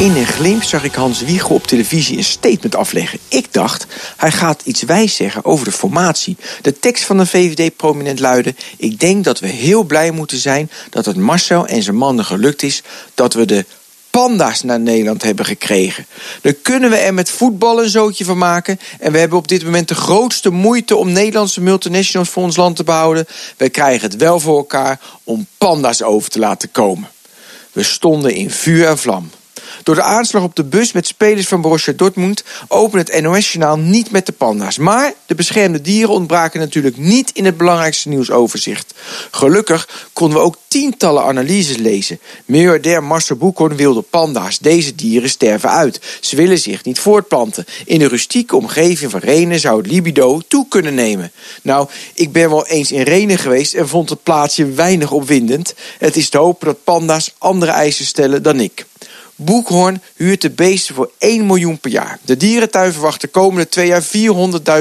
In een glimp zag ik Hans Wiegel op televisie een statement afleggen. Ik dacht, hij gaat iets wijs zeggen over de formatie. De tekst van de VVD-prominent luidde... Ik denk dat we heel blij moeten zijn dat het Marcel en zijn mannen gelukt is... dat we de panda's naar Nederland hebben gekregen. Dan kunnen we er met voetbal een zootje van maken. En we hebben op dit moment de grootste moeite om Nederlandse multinationals voor ons land te behouden. We krijgen het wel voor elkaar om panda's over te laten komen. We stonden in vuur en vlam. Door de aanslag op de bus met spelers van Borussia Dortmund opent het NOS-journaal niet met de panda's. Maar de beschermde dieren ontbraken natuurlijk niet in het belangrijkste nieuwsoverzicht. Gelukkig konden we ook tientallen analyses lezen. Miljardair Marcel Boekhoorn wilde panda's. Deze dieren sterven uit. Ze willen zich niet voortplanten. In de rustieke omgeving van Renen zou het libido toe kunnen nemen. Nou, ik ben wel eens in Renen geweest en vond het plaatsje weinig opwindend. Het is te hopen dat panda's andere eisen stellen dan ik. Boekhoorn huurt de beesten voor 1 miljoen per jaar. De dierentuin verwacht de komende twee jaar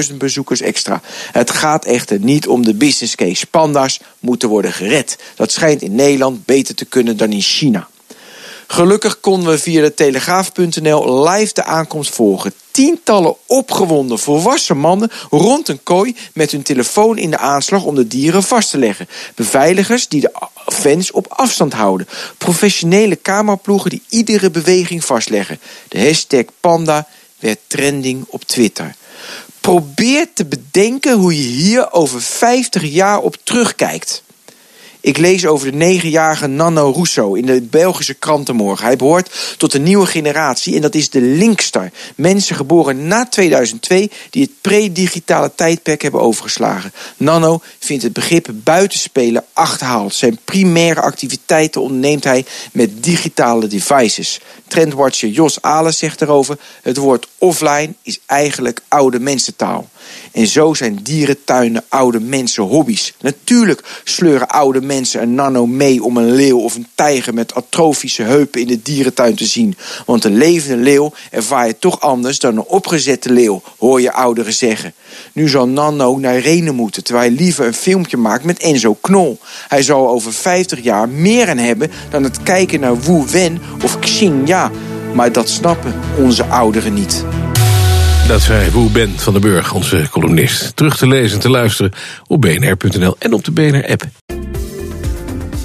400.000 bezoekers extra. Het gaat echter niet om de business case. Panda's moeten worden gered. Dat schijnt in Nederland beter te kunnen dan in China. Gelukkig konden we via de telegraaf.nl live de aankomst volgen. Tientallen opgewonden volwassen mannen rond een kooi met hun telefoon in de aanslag om de dieren vast te leggen. Beveiligers die de fans op afstand houden. Professionele cameraploegen die iedere beweging vastleggen. De hashtag panda werd trending op Twitter. Probeer te bedenken hoe je hier over 50 jaar op terugkijkt. Ik lees over de negenjarige Nano Russo in de Belgische krantenmorgen. Hij behoort tot een nieuwe generatie en dat is de Linkstar. Mensen geboren na 2002 die het pre-digitale tijdperk hebben overgeslagen. Nano vindt het begrip buitenspelen achterhaald. Zijn primaire activiteiten onderneemt hij met digitale devices. Trendwatcher Jos Alen zegt erover... het woord offline is eigenlijk oude mensentaal. En zo zijn dierentuinen oude mensen hobby's. Natuurlijk sleuren oude mensen een nano mee om een leeuw of een tijger met atrofische heupen in de dierentuin te zien. Want een levende leeuw ervaar je toch anders dan een opgezette leeuw, hoor je ouderen zeggen. Nu zal Nano naar Renen moeten, terwijl hij liever een filmpje maakt met Enzo Knol. Hij zal over 50 jaar meer aan hebben dan het kijken naar Wu Wen of Xingya. Maar dat snappen onze ouderen niet. Dat zei Woe Ben van den Burg, onze columnist. Terug te lezen en te luisteren op bnr.nl en op de BNR-app.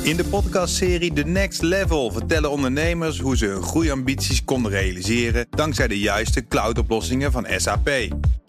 In de podcastserie The Next Level vertellen ondernemers hoe ze hun groeiambities konden realiseren dankzij de juiste cloudoplossingen van SAP.